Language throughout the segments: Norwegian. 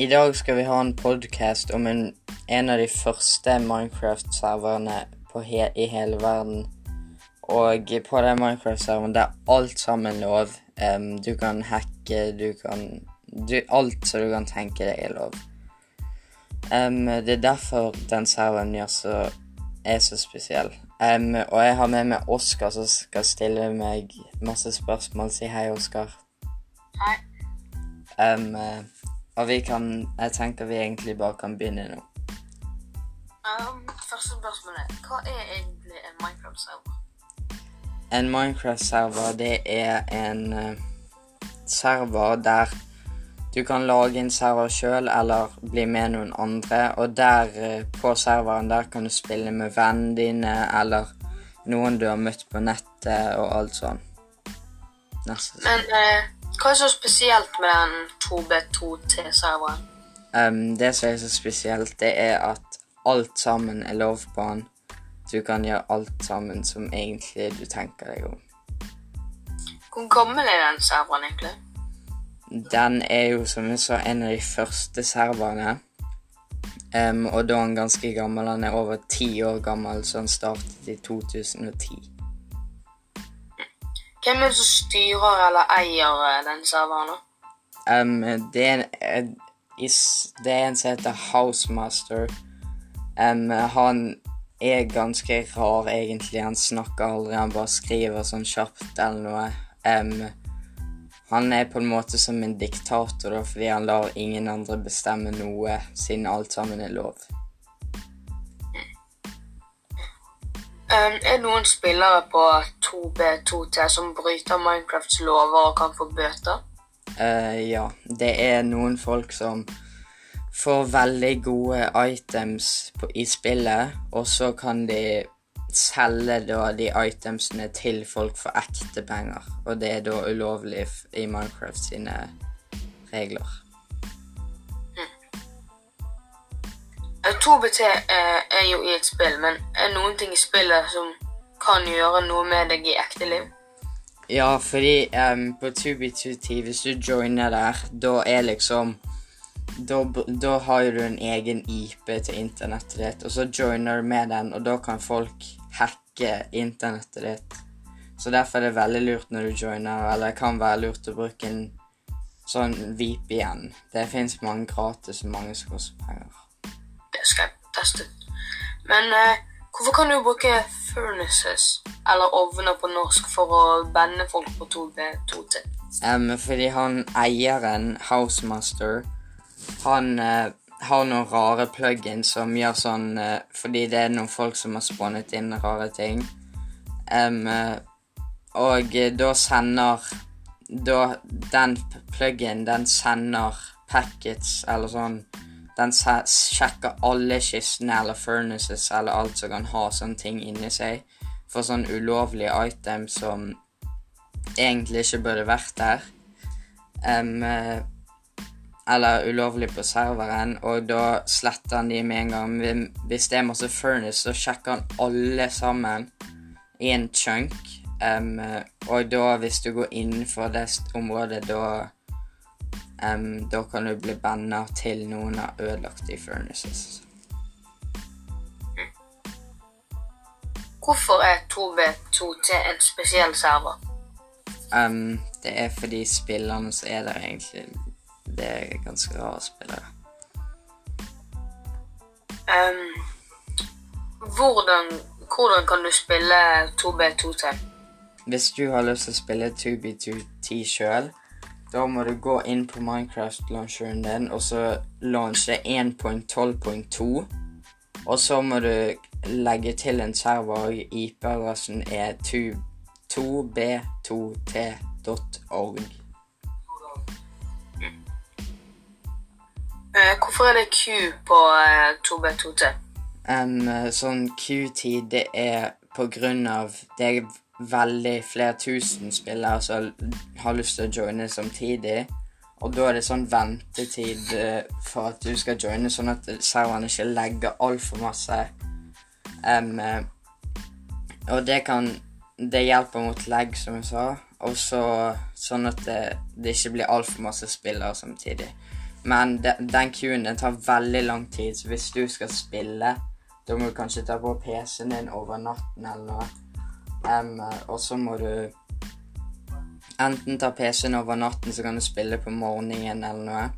I dag skal vi ha en podkast om en, en av de første Minecraft-serverne he i hele verden. Og på den Minecraft-serveren der er alt sammen lov. Um, du kan hacke, du kan du, Alt som du kan tenke deg, er lov. Um, det er derfor den serveren gjør så, er så spesiell. Um, og jeg har med meg Oskar som skal stille meg masse spørsmål. Si hei, Oskar. Hei. Um, og vi kan Jeg tenker vi egentlig bare kan begynne nå. Um, første spørsmål er hva er egentlig en Minecraft-server? En Minecraft-server, det er en uh, server der du kan lage en server sjøl eller bli med noen andre. Og der uh, på serveren der kan du spille med vennene dine eller noen du har møtt på nettet og alt sånn. Neste. Men uh, hva er så spesielt med den 2B2T-serveren? Um, det som er så spesielt, det er at alt sammen er lov på den. Du kan gjøre alt sammen som egentlig du tenker deg om. Hvor gammel er den serveren egentlig? Den er jo, som jeg sa, en av de første serverne. Um, og da er han ganske gammel. Han er over ti år gammel, så han startet i 2010. Hvem er det som styrer eller eier eh, den serveren? Um, det, er en, is- det er en som heter Housemaster. Um, han er ganske rar, egentlig. Han snakker aldri, han bare skriver sånn kjapt eller noe. Um, han er på en måte som en diktator, da, fordi han lar ingen andre bestemme noe, siden alt sammen er lov. Er det noen spillere på 2B2T som bryter Minecrafts lover og kan få bøter? Uh, ja, det er noen folk som får veldig gode items på, i spillet, og så kan de selge da de itemsene til folk for ekte penger. Og det er da ulovlig i Minecraft sine regler. 2BT eh, er jo i et spill, men er noen ting i spillet som kan gjøre noe med deg i ekte liv? Ja, fordi um, på 2B2T, hvis du joiner der, da er liksom da, da har jo du en egen IP til internettet ditt, og så joiner du med den, og da kan folk hacke internettet ditt. Så derfor er det veldig lurt når du joiner, eller det kan være lurt å bruke en sånn VPN. Det fins mange gratis mange som koster penger. Det skal jeg teste ut. Men eh, hvorfor kan du bruke furnaces, eller ovner på norsk, for å bende folk på 2B2T? Um, fordi han eieren, Housemaster, han eh, har noen rare plugins som gjør sånn eh, Fordi det er noen folk som har spånet inn rare ting. Eh, og eh, da sender Da den p- plugin, den sender packets eller sånn Den sjekker alle kistene eller furnaces eller alt som kan ha sånne ting inni seg. For sånn ulovlige items som egentlig ikke burde vært der. Eh, eller ulovlig på serveren, og da sletter han de med en gang. Hvis det er masse furnace, så sjekker han alle sammen i en chunk. Eh, og da, hvis du går innenfor det området, da em, Da kan du bli banna til noen har ødelagt de furnaces. Hvorfor er 2B2T en spesiell server? Um, det er fordi spillerne som er der, egentlig Det er ganske rare spillere. Um, hvordan, hvordan kan du spille 2B2T? Hvis du har lyst til å spille 2B2T sjøl, da må du gå inn på Minecraft-launcheren din, og så launche 1.12.2. Og så må du legge til en server, IP-adressen er 2- 2b2t.org. Eh, hvorfor er det Q på eh, 2B2T? Um, sånn Q-tid, det er på grunn av Det veldig flere tusen spillere som har lyst til å joine samtidig. Og da er det sånn ventetid eh, for at du skal joine, sånn at serveren ikke legger altfor masse. Eh, og det kan Det hjelper mot legg, som jeg sa. Og så sånn at det, det ikke blir altfor masse spillere samtidig. Men de, den queuen den tar veldig lang tid, så hvis du skal spille, da må du kanskje ta på PC-en din over natten eller noe. Em, og så må du enten ta PC-en over natten, så kan du spille på morgenen eller noe.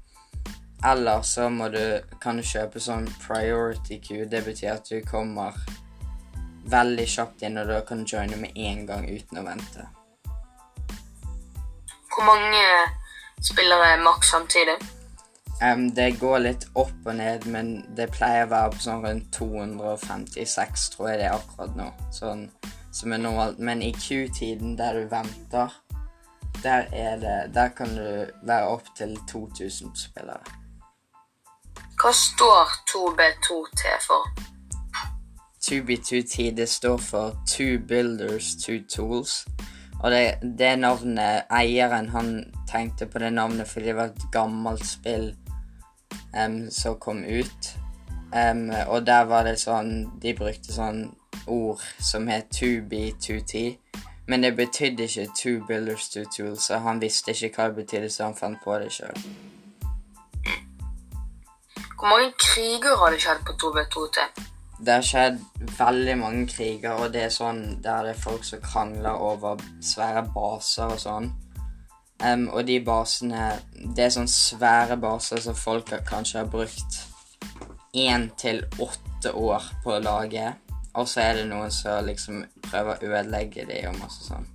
Eller så du, kan du kjøpe sånn priority queue. Det betyr at du kommer veldig kjapt inn, og da kan du joine med en gang uten å vente. Hvor mange spillere er maks samtidig? Um, det går litt opp og ned, men det pleier å være på sånn rundt 256, tror jeg det er akkurat nå. Sånn som er normalt. Men i Q-tiden, der du venter, der er det Der kan du være opptil 2000 spillere. Hva står 2B2T for? 2B2T det står for Two Builders, Two Tools. Og det, det navnet Eieren han tenkte på det navnet fordi det var et gammelt spill um, som kom ut. Um, og der var det sånn De brukte sånn ord som het 2B2T. Men det betydde ikke Two Builders, Two Tools, og han visste ikke hva det betydde, så han fant på det sjøl. Hvor mange kriger har det skjedd på 2B2T? Det har skjedd veldig mange kriger, og det er sånn der det er folk som krangler over svære baser og sånn. Um, og de basene Det er sånn svære baser som folk har- kanskje har brukt én til åtte år på å lage. Og så er det noen som liksom prøver å ødelegge de og masse sånn.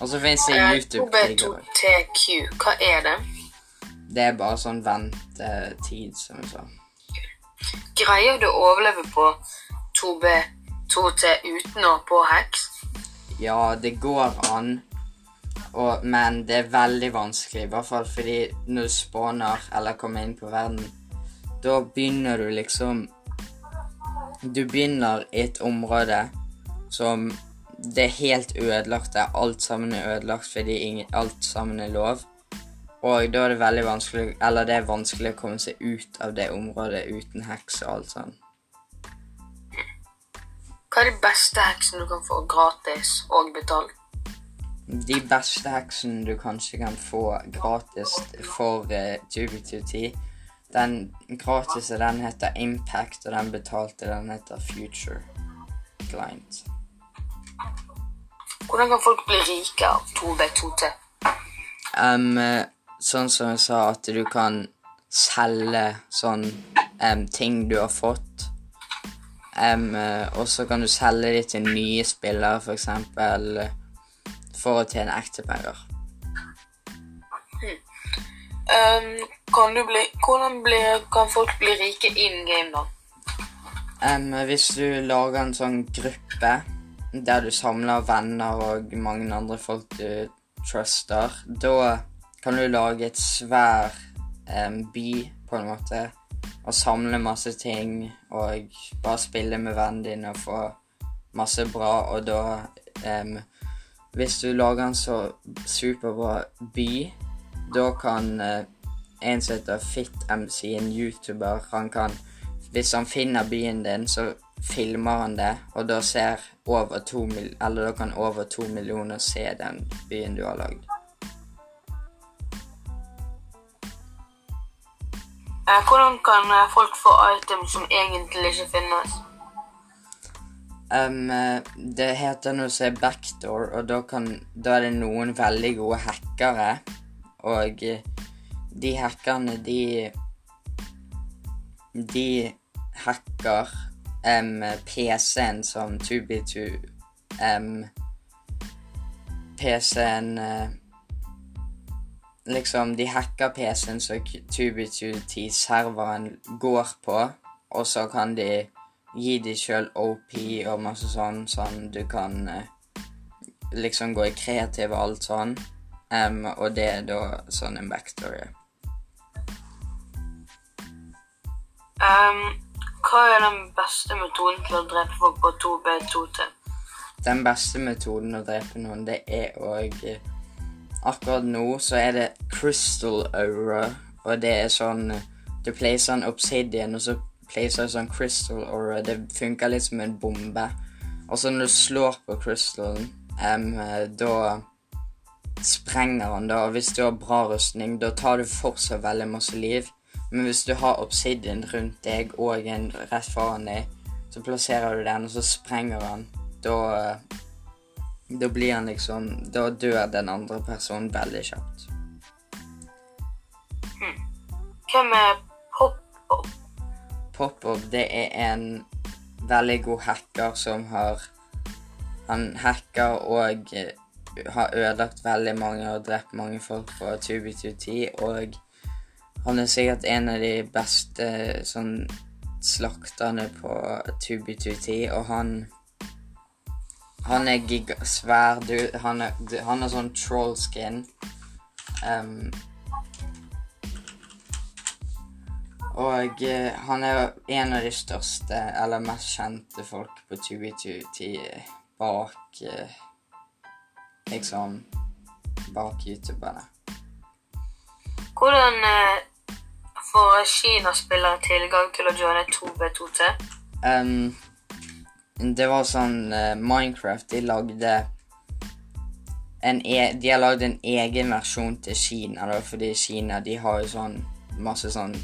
Og så fins det Eh. 2B2TQ, hva er det? Det er bare sånn ventetid, som jeg sa. Greier du å overleve på 2B2T uten å påheks? Ja, det går an, og, men det er veldig vanskelig. I hvert fall fordi når du spawner eller kommer inn på verden, da begynner du liksom Du begynner i et område som det er helt ødelagt der. Alt sammen er ødelagt fordi ingen, alt sammen er lov. Og da er det veldig vanskelig Eller det er vanskelig å komme seg ut av det området uten heks og alt sånn. Hva er de beste heksene du kan få gratis og betalt? De beste heksene du kanskje kan få gratis for uh, 2B2T Den gratis, den heter Impact, og den betalte den heter Future Client. Hvordan kan folk bli rike av 2B2T? Um, sånn som jeg sa, at du kan selge sånn um, ting du har fått. Eh, og så kan du selge de til nye spillere, for eksempel, for å tjene ekte penger. Um, kan bli, hvordan bli, kan folk bli rike in game, da? Um, hvis du lager en sånn gruppe der du samler venner og mange andre folk du truster, da kan du lage et svær um, by, på en måte, og samle masse ting og bare spille med vennen din og få masse bra, og da Hvis du lager en så superbra by, da kan eh, en som heter FitMC, en YouTuber, han kan hvis han finner byen din, så filmer han det, og da ser over to mil Eller da kan over to millioner se den byen du har lagd. Eh, hvordan kan eh, folk få items som egentlig ikke finnes? Um, det heter noe som er backdoor, og da, kan, da er det noen veldig gode hackere. Og eh, de hackerne, de De hacker um, PC-en som 2B2 um, PC-en uh, Liksom, de hacker PC-en som 2B2T-serveren går på, og så kan de gi de sjøl OP og masse sånn, sånn du kan uh, liksom gå i kreativ og alt sånn. Em, og det er da sånn en backstory. Um, hva er den beste metoden til å drepe folk på 2B2T? Den beste metoden å drepe noen, det er å Akkurat nå så er det crystal aura, og det er sånn Du placer en obsidian, og så placer du sånn crystal aura. Det funker litt som en bombe. Og så når du slår på crystalen, um, da sprenger han da. Og hvis du har bra rustning, da tar du fortsatt veldig masse liv. Men hvis du har obsidian rundt deg og en rett foran deg, så plasserer du den, og så sprenger han. Da Da blir han liksom Da dør den andre personen veldig kjapt. Hvem er Pop-Up? Pop-Up, det er en veldig god hacker som har Han hacker og eh, har ødelagt veldig mange og drept mange folk på 2B210, og han er sikkert en av de beste sånn slakterne på 2B210, og han Han er giga svær, du. Han han er sånn troll skin. Um, og eh, han er en av de største, eller mest kjente folk på 2B210 bak eh, Liksom bak youtuberne. Hvordan eh, får Kina-spillere tilgang til å joine 2B2T? Um, det var sånn uh, Minecraft De lagde en e De har lagd en egen versjon til Kina, da, fordi Kina de har jo sånn masse sånn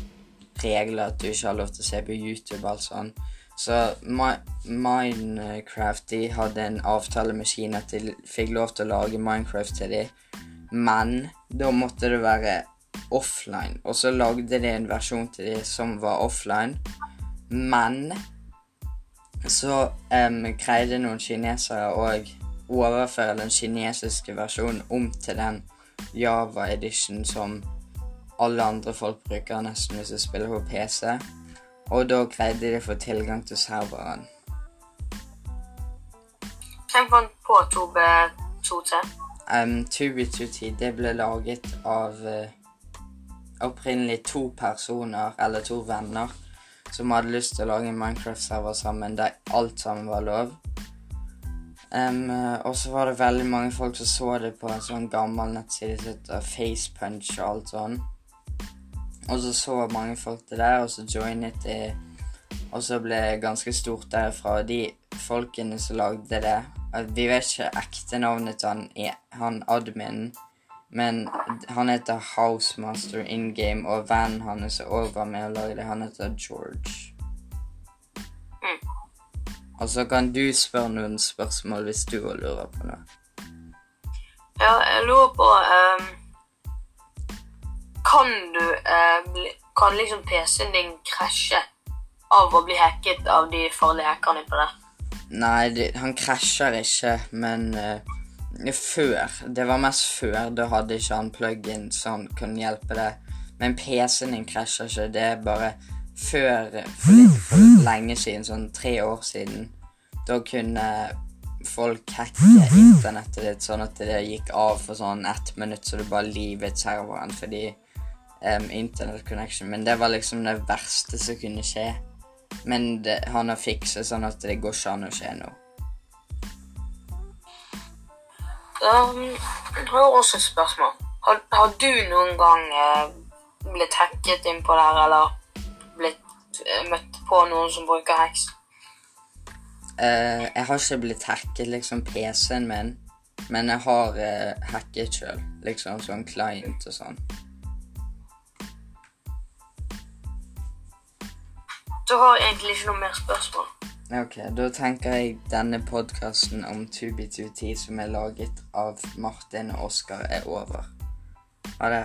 regler at du ikke har lov til å se på YouTube og alt sånn. Så Mi Minecraft de hadde en avtale med Kina at de fikk lov til å lage Minecraft til dem, men da måtte det være offline. Og så lagde de en versjon til dem som var offline, men så um, greide noen kinesere å overføre den kinesiske versjonen om til den Java edition som alle andre folk bruker nesten hvis de spiller på PC. Og da greide de å få tilgang til serveren. Hvem fant på 2B2T? Um, 2B2T det ble laget av uh, opprinnelig to personer, eller to venner, som hadde lyst til å lage en Minecraft-server sammen der alt sammen var lov. Um, og så var det veldig mange folk som så det på en sånn gammel nettside som heter Facepunch og alt sånn. Og så så mange folk det der, og så joinet de, og så ble det ganske stort derfra. De folkene som lagde det Vi vet ikke ekte navnet til han, han adminen, men han heter Housemaster in game, og vennen hans er òg var med og lagde det. Han heter George. Mm. Og så kan du spørre noen spørsmål hvis du òg lurer på noe. Ja, jeg lurer på um, Kan du eh, Kan liksom PC-en din krasje av å bli hacket av de farlige hackerne på det? Nei, det, han krasjer ikke, men eh, før Det var mest før. Da hadde ikke han plug-in som kunne hjelpe deg. Men PC-en din krasjer ikke. Det er bare før for, litt, for lenge siden, sånn tre år siden, da kunne folk hacke internettet ditt sånn at det gikk av for sånn ett minutt, så du bare livet serveren fordi um, internet connection Men det var liksom det verste som kunne skje. Men det, han har fikset sånn at det går ikke an å skje nå. Um, jeg har også et spørsmål. Har, har du noen gang eh, blitt hacket inn på det eller blitt eh, møtt på noen som bruker hacks? Uh, jeg har ikke blitt hacket liksom PC-en min, men jeg har uh, hacket sjøl. Liksom sånn client og sånn. Du har jeg egentlig ikke noe mer spørsmål. Ok, da tenker jeg denne podkasten om 2B2T som er laget av Martin og Oskar, er over. Ha det.